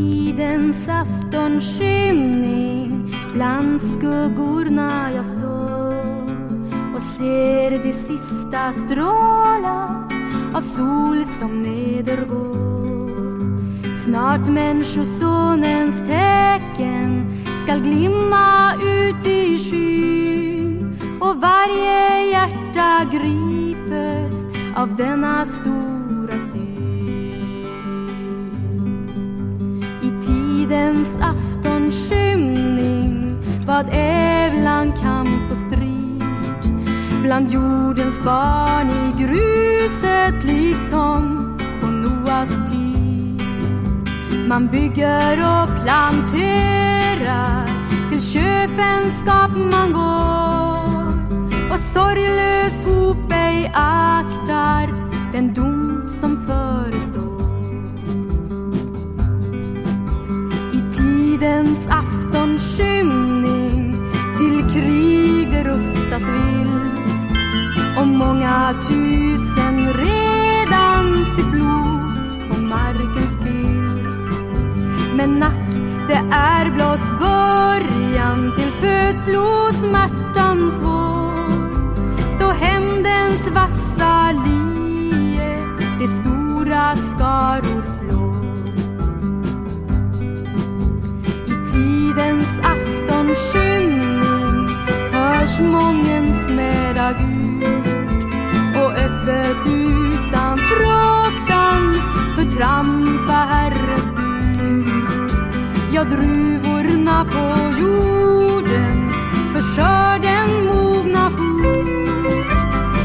tidens aftonskymning bland skuggorna jag står och ser de sista strålar av sol som nedergår. Snart Människosonens tecken skall glimma ut i skyn och varje hjärta gripes av denna stor tidens aftonskymning. Vad ävlan kamp och strid. Bland jordens barn i gruset liksom på Noas tid. Man bygger och planterar till köpenskap man går. Och sorglöst och tusen redan sitt blod på marken bild. Men nack, det är blott början till födslosmärta jag druvorna på jorden för skörden mogna fort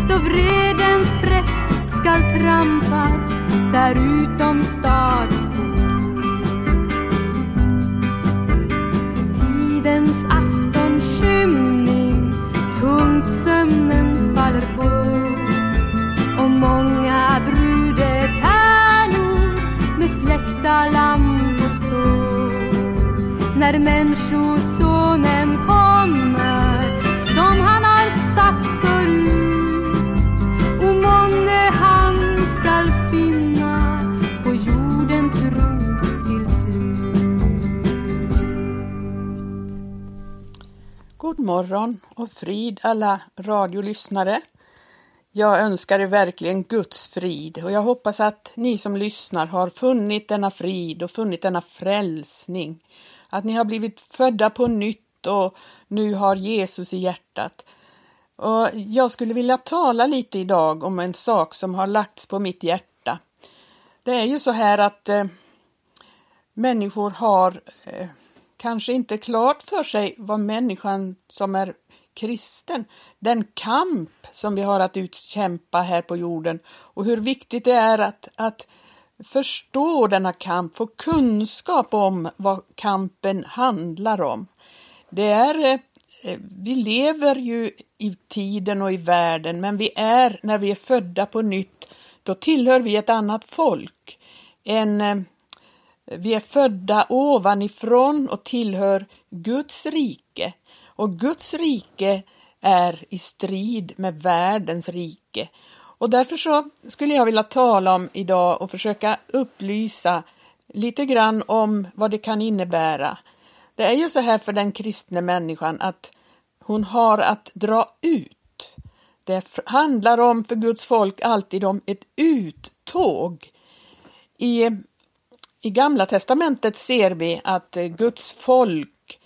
då vredens press skall trampas där utom stadens. I tidens aftonskymning tungt sömnen faller på och många brudetärnor med släckta lampor när Människosonen kommer som han har sagt förut och månne han skall finna på jorden tro till slut. God morgon och frid alla radiolyssnare. Jag önskar er verkligen Guds frid och jag hoppas att ni som lyssnar har funnit denna frid och funnit denna frälsning. Att ni har blivit födda på nytt och nu har Jesus i hjärtat. Och jag skulle vilja tala lite idag om en sak som har lagts på mitt hjärta. Det är ju så här att eh, människor har eh, kanske inte klart för sig vad människan som är kristen, den kamp som vi har att utkämpa här på jorden och hur viktigt det är att, att förstå denna kamp, få kunskap om vad kampen handlar om. Det är, eh, vi lever ju i tiden och i världen, men vi är, när vi är födda på nytt, då tillhör vi ett annat folk. En, eh, vi är födda ovanifrån och tillhör Guds rike. Och Guds rike är i strid med världens rike. Och därför så skulle jag vilja tala om idag och försöka upplysa lite grann om vad det kan innebära. Det är ju så här för den kristna människan att hon har att dra ut. Det handlar om för Guds folk alltid om ett uttåg. I, i Gamla testamentet ser vi att Guds folk,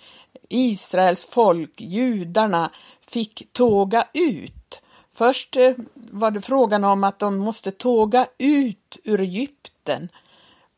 Israels folk, judarna, fick tåga ut. Först eh, var det frågan om att de måste tåga ut ur Egypten.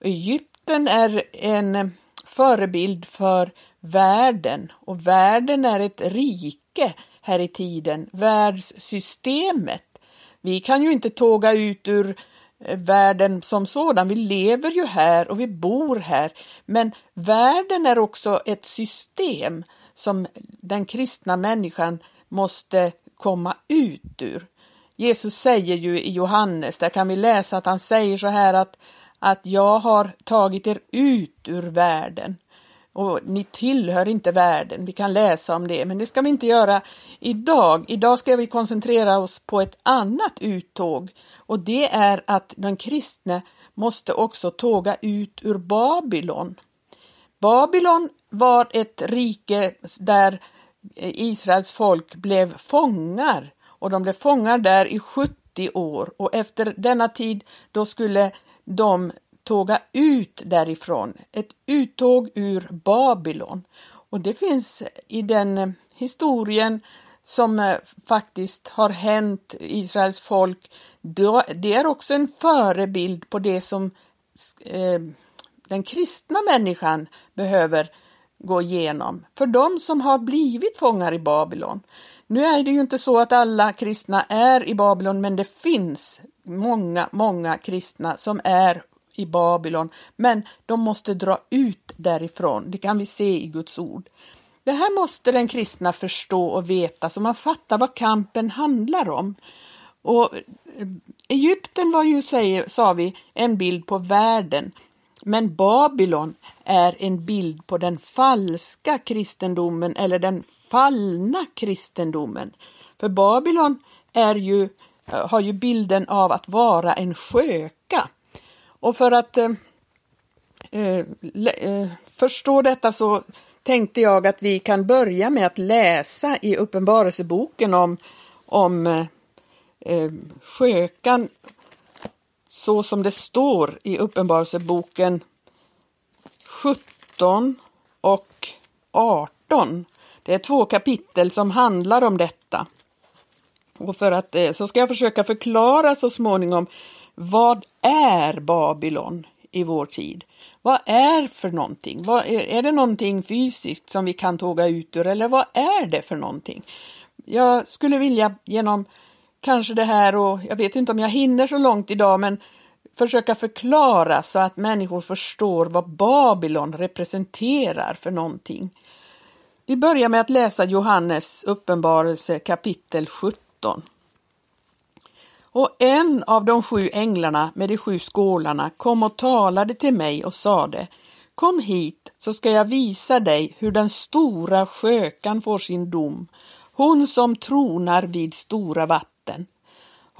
Egypten är en eh, förebild för världen och världen är ett rike här i tiden, världssystemet. Vi kan ju inte tåga ut ur eh, världen som sådan. Vi lever ju här och vi bor här. Men världen är också ett system som den kristna människan måste komma ut ur. Jesus säger ju i Johannes, där kan vi läsa att han säger så här att, att jag har tagit er ut ur världen och ni tillhör inte världen. Vi kan läsa om det, men det ska vi inte göra idag. Idag ska vi koncentrera oss på ett annat uttåg och det är att den kristne måste också tåga ut ur Babylon. Babylon var ett rike där Israels folk blev fångar och de blev fångar där i 70 år. Och efter denna tid då skulle de tåga ut därifrån, ett uttåg ur Babylon. Och det finns i den historien som eh, faktiskt har hänt Israels folk, det är också en förebild på det som eh, den kristna människan behöver gå igenom. För de som har blivit fångar i Babylon. Nu är det ju inte så att alla kristna är i Babylon, men det finns många, många kristna som är i Babylon, men de måste dra ut därifrån. Det kan vi se i Guds ord. Det här måste den kristna förstå och veta så man fattar vad kampen handlar om. Och Egypten var ju, säger, sa vi, en bild på världen. Men Babylon är en bild på den falska kristendomen eller den fallna kristendomen. För Babylon är ju, eh, har ju bilden av att vara en sköka. Och för att eh, eh, eh, förstå detta så tänkte jag att vi kan börja med att läsa i Uppenbarelseboken om, om eh, eh skökan så som det står i Uppenbarelseboken 17 och 18. Det är två kapitel som handlar om detta. Och för att eh, så ska jag försöka förklara så småningom vad är Babylon i vår tid? Vad är för någonting? Vad är, är det någonting fysiskt som vi kan tåga ut ur eller vad är det för någonting? Jag skulle vilja genom kanske det här och jag vet inte om jag hinner så långt idag men försöka förklara så att människor förstår vad Babylon representerar för någonting. Vi börjar med att läsa Johannes uppenbarelse kapitel 17. Och en av de sju änglarna med de sju skålarna kom och talade till mig och sade Kom hit så ska jag visa dig hur den stora skökan får sin dom, hon som tronar vid stora vatten.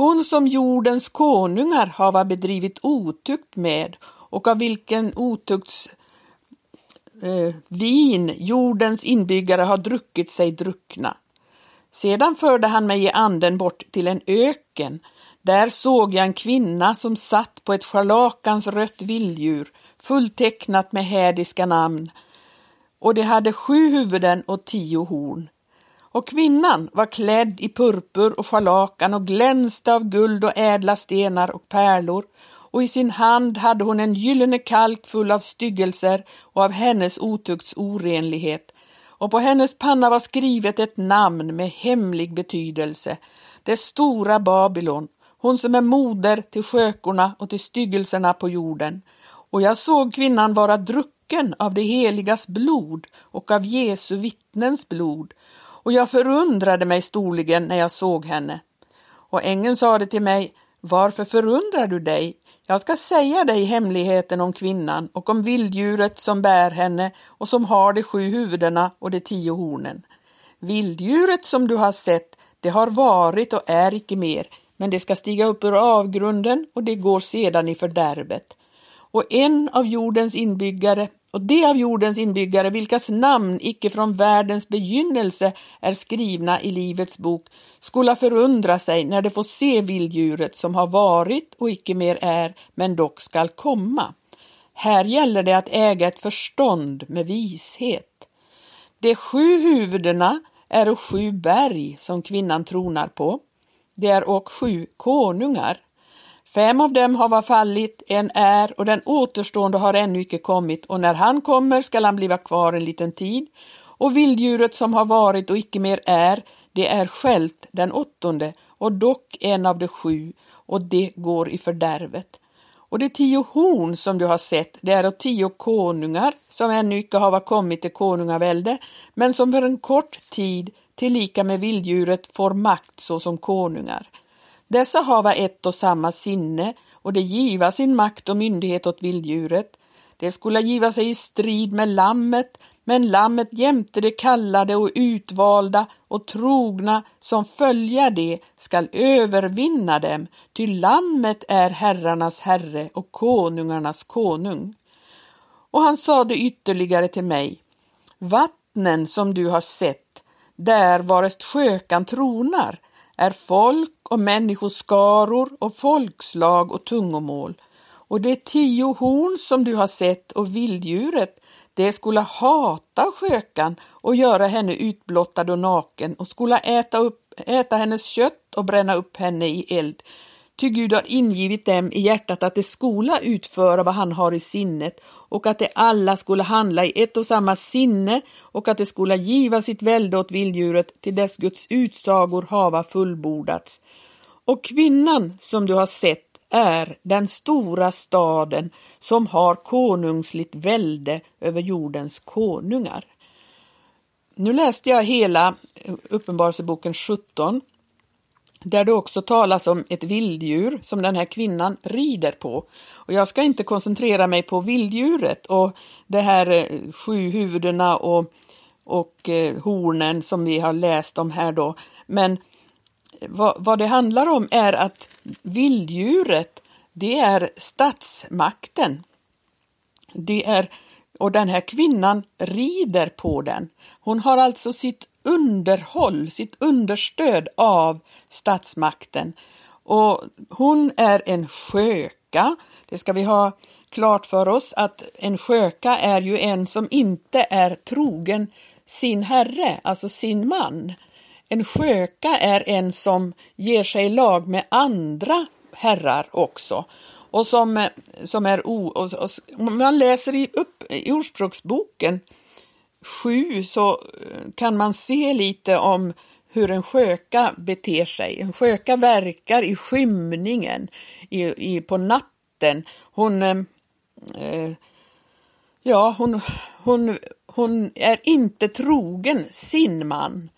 Hon som jordens konungar hava bedrivit otukt med och av vilken otukts eh, vin jordens inbyggare har druckit sig druckna. Sedan förde han mig i anden bort till en öken där såg jag en kvinna som satt på ett scharlakans rött vilddjur, fulltecknat med hädiska namn, och det hade sju huvuden och tio horn. Och kvinnan var klädd i purpur och scharlakan och glänste av guld och ädla stenar och pärlor, och i sin hand hade hon en gyllene kalk full av styggelser och av hennes otukts orenlighet, och på hennes panna var skrivet ett namn med hemlig betydelse, det stora Babylon, hon som är moder till skökorna och till styggelserna på jorden. Och jag såg kvinnan vara drucken av det heligas blod och av Jesu vittnens blod, och jag förundrade mig storligen när jag såg henne. Och ängeln sade till mig, varför förundrar du dig? Jag ska säga dig hemligheten om kvinnan och om vilddjuret som bär henne och som har de sju huvudena och de tio hornen. Vilddjuret som du har sett, det har varit och är icke mer, men det ska stiga upp ur avgrunden och det går sedan i fördärvet. Och en av jordens inbyggare och de av jordens inbyggare vilkas namn icke från världens begynnelse är skrivna i Livets bok skola förundra sig när de får se vilddjuret som har varit och icke mer är, men dock skall komma. Här gäller det att äga ett förstånd med vishet. De sju huvudena är sju berg som kvinnan tronar på det är och sju konungar. Fem av dem har fallit, en är och den återstående har ännu icke kommit och när han kommer skall han bliva kvar en liten tid och vilddjuret som har varit och icke mer är, det är självt den åttonde och dock en av de sju och det går i fördärvet. Och de tio horn som du har sett, det är tio konungar som ännu icke hava kommit till konungavälde, men som för en kort tid tillika med vilddjuret får makt såsom konungar. Dessa hava ett och samma sinne och det giva sin makt och myndighet åt vilddjuret. Det skola giva sig i strid med lammet, men lammet jämte de kallade och utvalda och trogna som följa det skall övervinna dem, ty lammet är herrarnas herre och konungarnas konung. Och han sade ytterligare till mig, vattnen som du har sett, där varest skökan tronar, är folk och människoskaror och folkslag och tungomål. Och de tio horn som du har sett och vilddjuret, det skulle hata skökan och göra henne utblottad och naken och skulle äta, upp, äta hennes kött och bränna upp henne i eld. Ty Gud har ingivit dem i hjärtat att de skola utföra vad han har i sinnet och att de alla skulle handla i ett och samma sinne och att de skulle giva sitt välde åt vilddjuret till dess Guds utsagor hava fullbordats. Och kvinnan som du har sett är den stora staden som har konungsligt välde över jordens konungar. Nu läste jag hela Uppenbarelseboken 17 där det också talas om ett vilddjur som den här kvinnan rider på. Och jag ska inte koncentrera mig på vilddjuret och det här eh, sju huvudena och, och eh, hornen som vi har läst om här då. Men eh, vad, vad det handlar om är att vilddjuret, det är statsmakten. Det är, och den här kvinnan rider på den. Hon har alltså sitt underhåll, sitt understöd av statsmakten. Och hon är en sköka. Det ska vi ha klart för oss att en sköka är ju en som inte är trogen sin herre, alltså sin man. En sköka är en som ger sig lag med andra herrar också. Och som, som är o... Och, och, om man läser i, upp, i Ordspråksboken 7 så eh, kan man se lite om hur en sköka beter sig. En sköka verkar i skymningen, i, i, på natten. Hon, eh, eh, ja, hon, hon, hon är inte trogen sin man.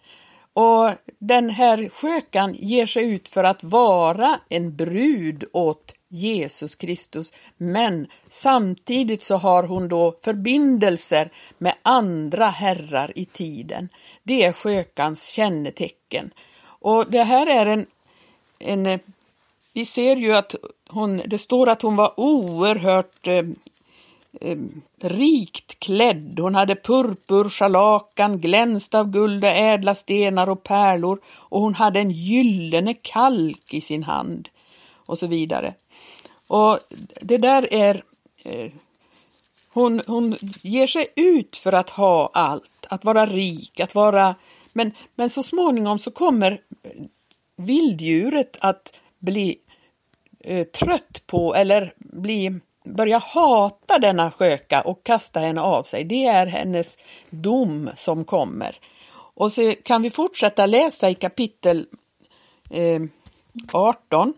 Och den här skökan ger sig ut för att vara en brud åt Jesus Kristus, men samtidigt så har hon då förbindelser med andra herrar i tiden. Det är skökans kännetecken. Och det här är en, en eh, vi ser ju att hon, det står att hon var oerhört eh, eh, rikt klädd. Hon hade purpur, scharlakan, glänst av guld och ädla stenar och pärlor och hon hade en gyllene kalk i sin hand och så vidare. Och det där är... Eh, hon, hon ger sig ut för att ha allt, att vara rik, att vara... Men, men så småningom så kommer vilddjuret att bli eh, trött på eller bli, börja hata denna sköka och kasta henne av sig. Det är hennes dom som kommer. Och så kan vi fortsätta läsa i kapitel eh, 18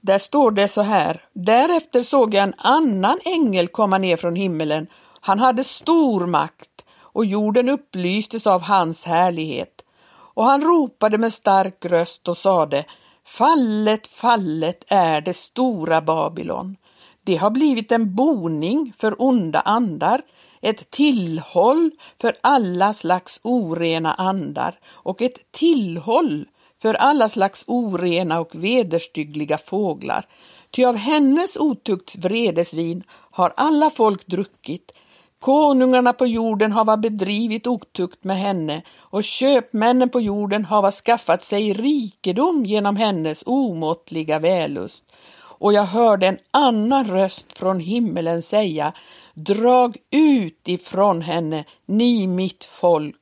där står det så här. Därefter såg jag en annan ängel komma ner från himmelen. Han hade stor makt och jorden upplystes av hans härlighet. Och han ropade med stark röst och sade Fallet, fallet är det stora Babylon. Det har blivit en boning för onda andar, ett tillhåll för alla slags orena andar och ett tillhåll för alla slags orena och vederstyggliga fåglar. Ty av hennes otukts vredesvin har alla folk druckit. Konungarna på jorden hava bedrivit otukt med henne och köpmännen på jorden hava skaffat sig rikedom genom hennes omåttliga vällust. Och jag hörde en annan röst från himmelen säga Drag ut ifrån henne, ni mitt folk,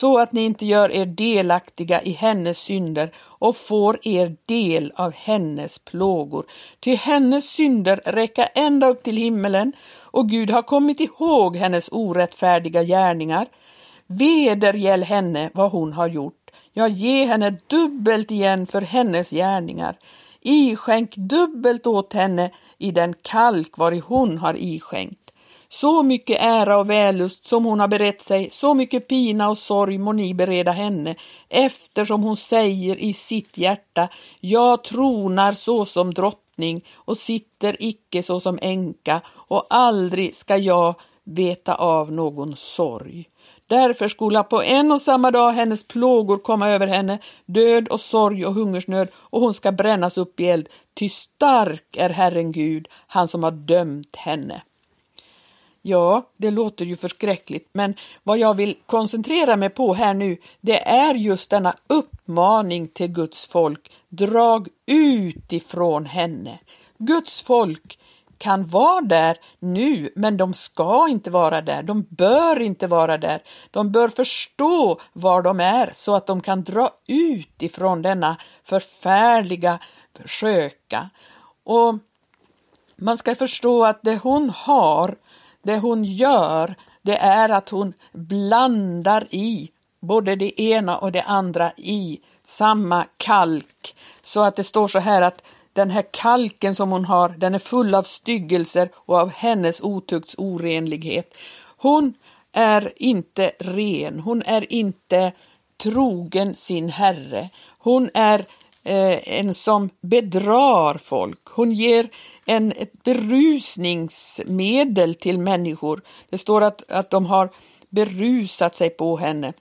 så att ni inte gör er delaktiga i hennes synder och får er del av hennes plågor. Ty hennes synder räcka ända upp till himmelen och Gud har kommit ihåg hennes orättfärdiga gärningar. Vedergäll henne vad hon har gjort. Ja, ge henne dubbelt igen för hennes gärningar. Iskänk dubbelt åt henne i den kalk vari hon har iskänkt. Så mycket ära och vällust som hon har berett sig, så mycket pina och sorg må ni bereda henne, eftersom hon säger i sitt hjärta, jag tronar såsom drottning och sitter icke såsom änka och aldrig ska jag veta av någon sorg. Därför skola på en och samma dag hennes plågor komma över henne, död och sorg och hungersnöd, och hon ska brännas upp i eld, ty stark är Herren Gud, han som har dömt henne. Ja, det låter ju förskräckligt, men vad jag vill koncentrera mig på här nu, det är just denna uppmaning till Guds folk. Drag ut ifrån henne. Guds folk kan vara där nu, men de ska inte vara där. De bör inte vara där. De bör förstå var de är så att de kan dra ut ifrån denna förfärliga sköka. Och man ska förstå att det hon har, det hon gör, det är att hon blandar i både det ena och det andra i samma kalk. Så att det står så här att den här kalken som hon har, den är full av styggelser och av hennes otukts orenlighet. Hon är inte ren, hon är inte trogen sin herre. Hon är eh, en som bedrar folk. Hon ger en, ett berusningsmedel till människor. Det står att, att de har berusat sig på henne,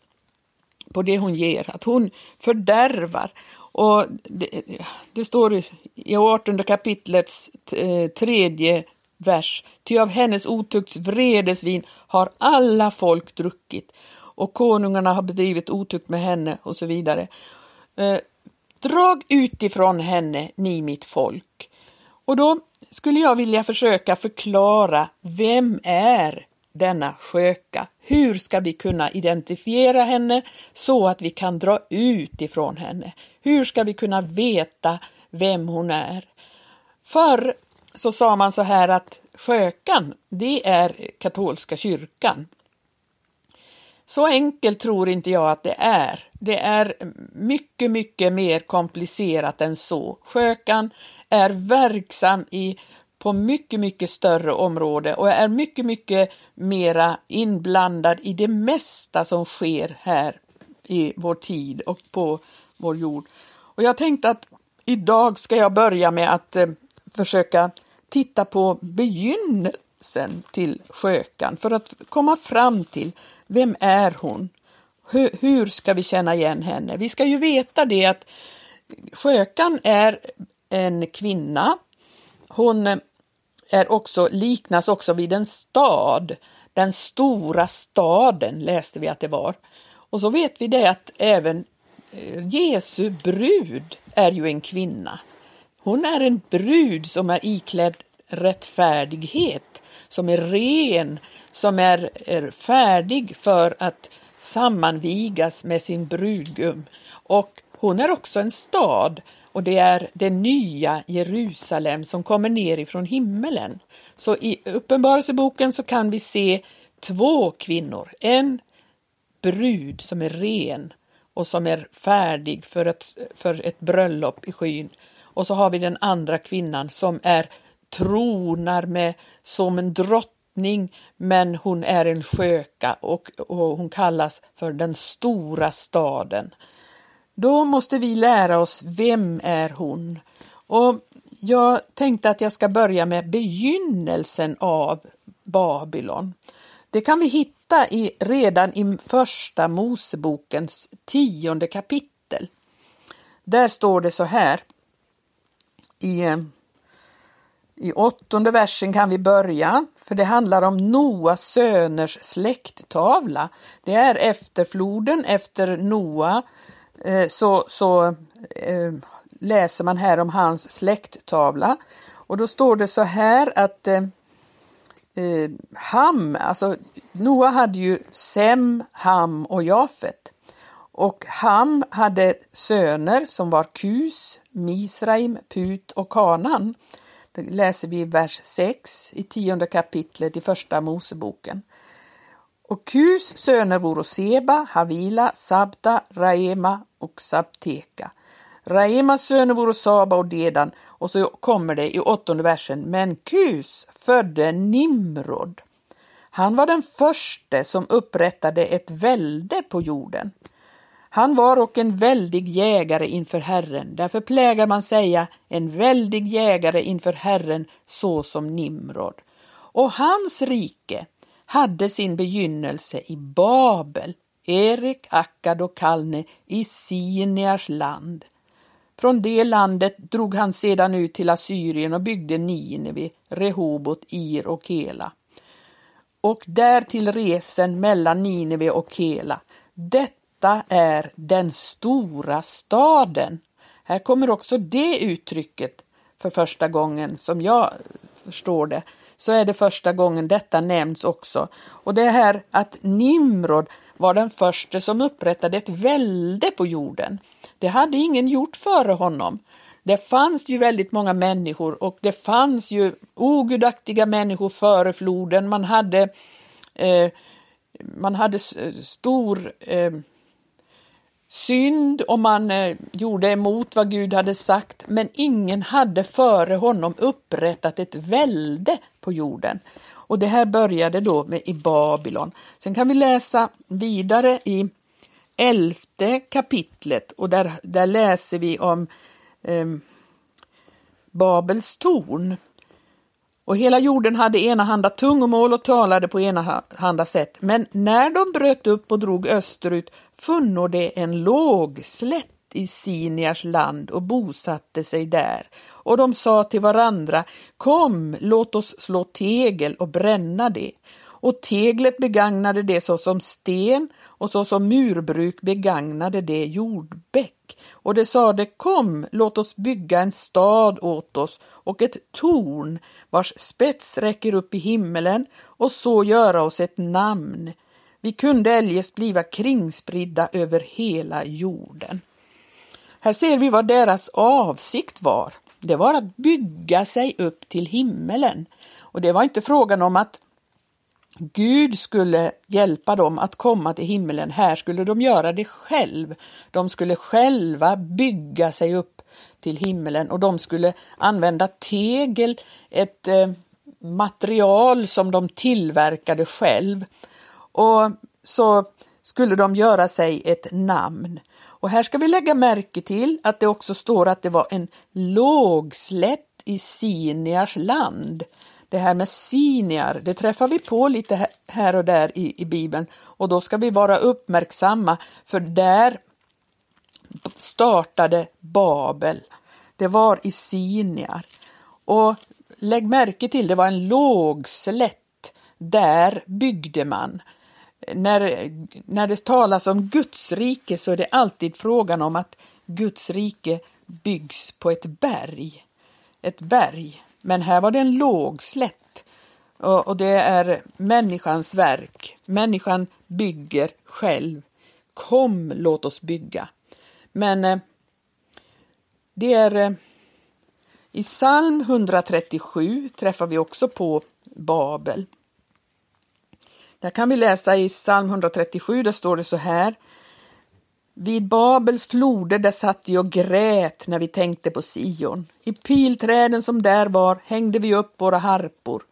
på det hon ger, att hon fördärvar. Och det, det står i 18 kapitlets eh, tredje vers. Ty av hennes otukts vredesvin har alla folk druckit och konungarna har bedrivit otukt med henne och så vidare. Eh, drag utifrån henne, ni mitt folk. Och då skulle jag vilja försöka förklara vem är denna sköka? Hur ska vi kunna identifiera henne så att vi kan dra ut ifrån henne? Hur ska vi kunna veta vem hon är? Förr så sa man så här att skökan, det är katolska kyrkan. Så enkelt tror inte jag att det är. Det är mycket, mycket mer komplicerat än så. Skökan är verksam i på mycket, mycket större område och är mycket, mycket mera inblandad i det mesta som sker här i vår tid och på vår jord. Och jag tänkte att idag ska jag börja med att eh, försöka titta på begynnelsen till skökan för att komma fram till vem är hon? Hur, hur ska vi känna igen henne? Vi ska ju veta det att skökan är en kvinna. Hon eh, är också, liknas också vid en stad. Den stora staden läste vi att det var. Och så vet vi det att även eh, Jesu brud är ju en kvinna. Hon är en brud som är iklädd rättfärdighet, som är ren, som är, är färdig för att sammanvigas med sin brudgum. Och hon är också en stad och det är det nya Jerusalem som kommer ner ifrån himmelen. Så i Uppenbarelseboken så kan vi se två kvinnor, en brud som är ren och som är färdig för ett, för ett bröllop i skyn. Och så har vi den andra kvinnan som är tronar med som en drottning men hon är en sköka och, och hon kallas för den stora staden. Då måste vi lära oss vem är hon? Och jag tänkte att jag ska börja med begynnelsen av Babylon. Det kan vi hitta i, redan i första Mosebokens tionde kapitel. Där står det så här. I, I åttonde versen kan vi börja, för det handlar om Noas söners släkttavla. Det är efter floden, efter Noa Eh, så, så eh, läser man här om hans släkttavla. Och då står det så här att eh, eh, Ham, alltså Noa hade ju Sem, Ham och Jafet. Och Ham hade söner som var Kus, Misraim, Put och Kanan. Det läser vi i vers 6 i tionde kapitlet i första Moseboken. Och Kus söner voro Seba, Havila, Sabta, Raema och Sabteka. Raemas söner voro Saba och Dedan och så kommer det i åttonde versen, men Kus födde Nimrod. Han var den förste som upprättade ett välde på jorden. Han var och en väldig jägare inför Herren, därför plägar man säga en väldig jägare inför Herren så som Nimrod. Och hans rike hade sin begynnelse i Babel, Erik, Akkad och Kalne i Sinears land. Från det landet drog han sedan ut till Assyrien och byggde Nineve, Rehobot, Ir och Kela. och därtill resen mellan Nineve och Kela. Detta är den stora staden. Här kommer också det uttrycket för första gången som jag förstår det så är det första gången detta nämns också. Och det här att Nimrod var den första som upprättade ett välde på jorden. Det hade ingen gjort före honom. Det fanns ju väldigt många människor och det fanns ju ogudaktiga människor före floden. Man hade, eh, man hade stor eh, synd och man eh, gjorde emot vad Gud hade sagt, men ingen hade före honom upprättat ett välde på jorden. Och det här började då med i Babylon. Sen kan vi läsa vidare i elfte kapitlet och där, där läser vi om eh, Babels torn. Och hela jorden hade enahanda tungomål och talade på enahanda sätt. Men när de bröt upp och drog österut funno de en lågslätt i Siniars land och bosatte sig där. Och de sa till varandra, kom, låt oss slå tegel och bränna det. Och teglet begagnade det såsom sten och såsom murbruk begagnade det jordbäck. Och det sade, kom, låt oss bygga en stad åt oss och ett torn vars spets räcker upp i himmelen och så göra oss ett namn. Vi kunde eljest bliva kringspridda över hela jorden. Här ser vi vad deras avsikt var. Det var att bygga sig upp till himmelen. Och det var inte frågan om att Gud skulle hjälpa dem att komma till himmelen. Här skulle de göra det själv. De skulle själva bygga sig upp till himmelen och de skulle använda tegel, ett eh, material som de tillverkade själv. Och så skulle de göra sig ett namn. Och här ska vi lägga märke till att det också står att det var en lågslätt i Siniars land. Det här med Siniar, det träffar vi på lite här och där i, i Bibeln och då ska vi vara uppmärksamma för där startade Babel. Det var i Siniar. Och lägg märke till, det var en lågslätt. Där byggde man. När, när det talas om Guds rike så är det alltid frågan om att Guds rike byggs på ett berg. Ett berg. Men här var det en lågslätt. Och, och det är människans verk. Människan bygger själv. Kom, låt oss bygga. Men eh, det är eh, i psalm 137 träffar vi också på Babel. Där kan vi läsa i psalm 137, där står det så här. Vid Babels floder där satt vi och grät när vi tänkte på Sion. I pilträden som där var hängde vi upp våra harpor.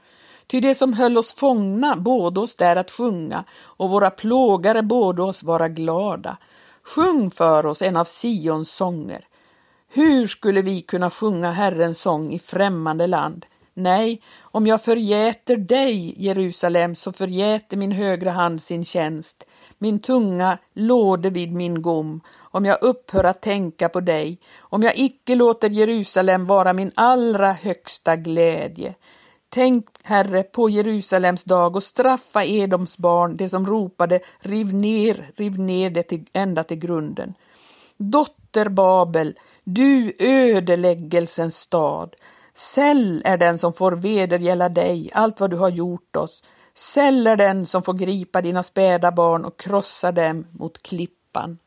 Ty det som höll oss fångna både oss där att sjunga och våra plågare både oss vara glada. Sjung för oss en av Sions sånger. Hur skulle vi kunna sjunga Herrens sång i främmande land? Nej, om jag förgäter dig, Jerusalem, så förgäter min högra hand sin tjänst, min tunga låde vid min gom, om jag upphör att tänka på dig, om jag icke låter Jerusalem vara min allra högsta glädje. Tänk, Herre, på Jerusalems dag och straffa Edoms barn, det som ropade riv ner, riv ner det till, ända till grunden. Dotter Babel, du ödeläggelsens stad, Säll är den som får vedergälla dig allt vad du har gjort oss. Säll är den som får gripa dina späda barn och krossa dem mot klippan.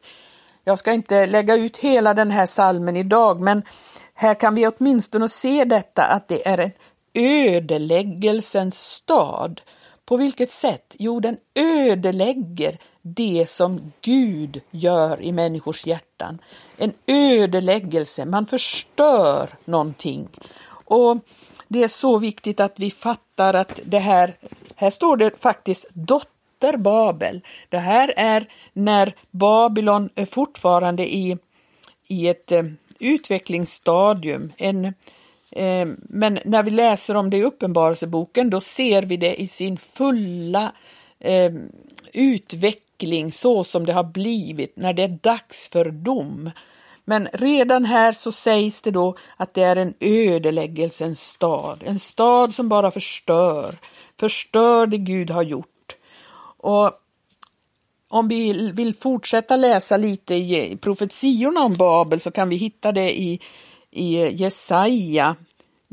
Jag ska inte lägga ut hela den här salmen idag, men här kan vi åtminstone se detta att det är en ödeläggelsens stad. På vilket sätt? Jo, den ödelägger det som Gud gör i människors hjärtan. En ödeläggelse, man förstör någonting. Och det är så viktigt att vi fattar att det här, här står det faktiskt dotter Babel. Det här är när Babylon är fortfarande i, i ett eh, utvecklingsstadium. En, eh, men när vi läser om det i Uppenbarelseboken då ser vi det i sin fulla eh, utveckling så som det har blivit när det är dags för dom. Men redan här så sägs det då att det är en ödeläggelsens stad, en stad som bara förstör, förstör det Gud har gjort. Och om vi vill fortsätta läsa lite i profetiorna om Babel så kan vi hitta det i, i Jesaja,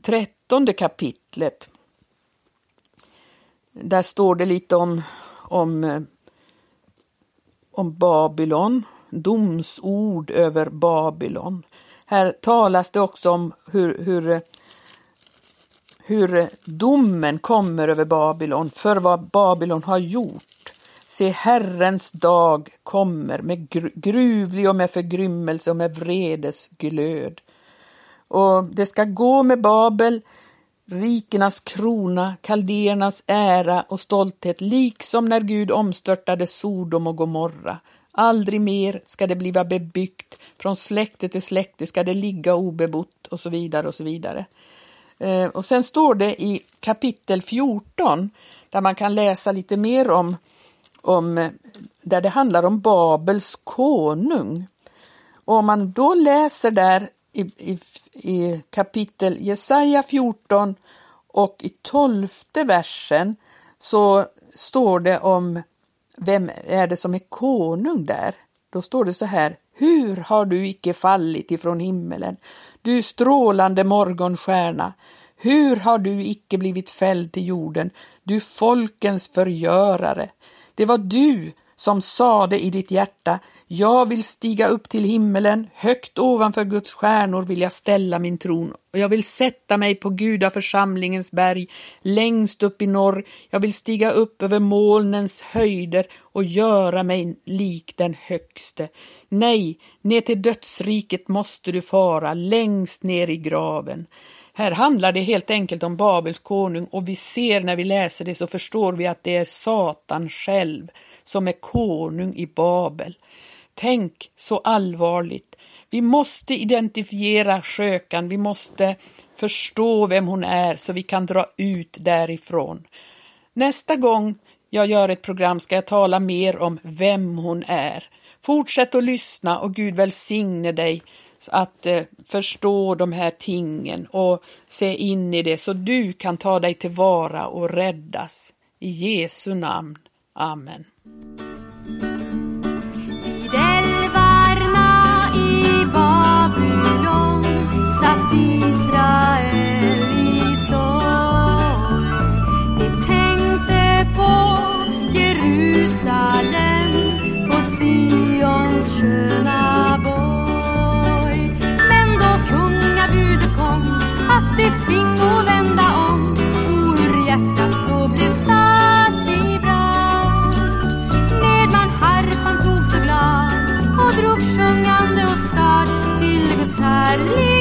13 kapitlet. Där står det lite om, om, om Babylon, domsord över Babylon. Här talas det också om hur, hur, hur domen kommer över Babylon för vad Babylon har gjort. Se, Herrens dag kommer med gruvlig och med förgrymmelse och med vredes glöd. Och det ska gå med Babel, rikenas krona, kaldéernas ära och stolthet, liksom när Gud omstörtade Sodom och Gomorra. Aldrig mer ska det bliva bebyggt, från släkte till släkte ska det ligga obebott och så vidare och så vidare. Eh, och sen står det i kapitel 14 där man kan läsa lite mer om, om där det handlar om Babels konung. Och om man då läser där i, i, i kapitel Jesaja 14 och i tolfte versen så står det om vem är det som är konung där? Då står det så här. Hur har du icke fallit ifrån himmelen, du strålande morgonstjärna? Hur har du icke blivit fälld till jorden, du folkens förgörare? Det var du som sade i ditt hjärta, jag vill stiga upp till himmelen, högt ovanför Guds stjärnor vill jag ställa min tron och jag vill sätta mig på gudaförsamlingens berg längst upp i norr. Jag vill stiga upp över molnens höjder och göra mig lik den högste. Nej, ner till dödsriket måste du fara, längst ner i graven. Här handlar det helt enkelt om Babels konung och vi ser när vi läser det så förstår vi att det är Satan själv som är konung i Babel. Tänk så allvarligt. Vi måste identifiera skökan, vi måste förstå vem hon är så vi kan dra ut därifrån. Nästa gång jag gör ett program ska jag tala mer om vem hon är. Fortsätt att lyssna och Gud välsigne dig att eh, förstå de här tingen och se in i det så du kan ta dig tillvara och räddas. I Jesu namn. Amen. Vid älvarna i Babylon satt Israel i sorg. De tänkte på Jerusalem, på Sions sjö Guds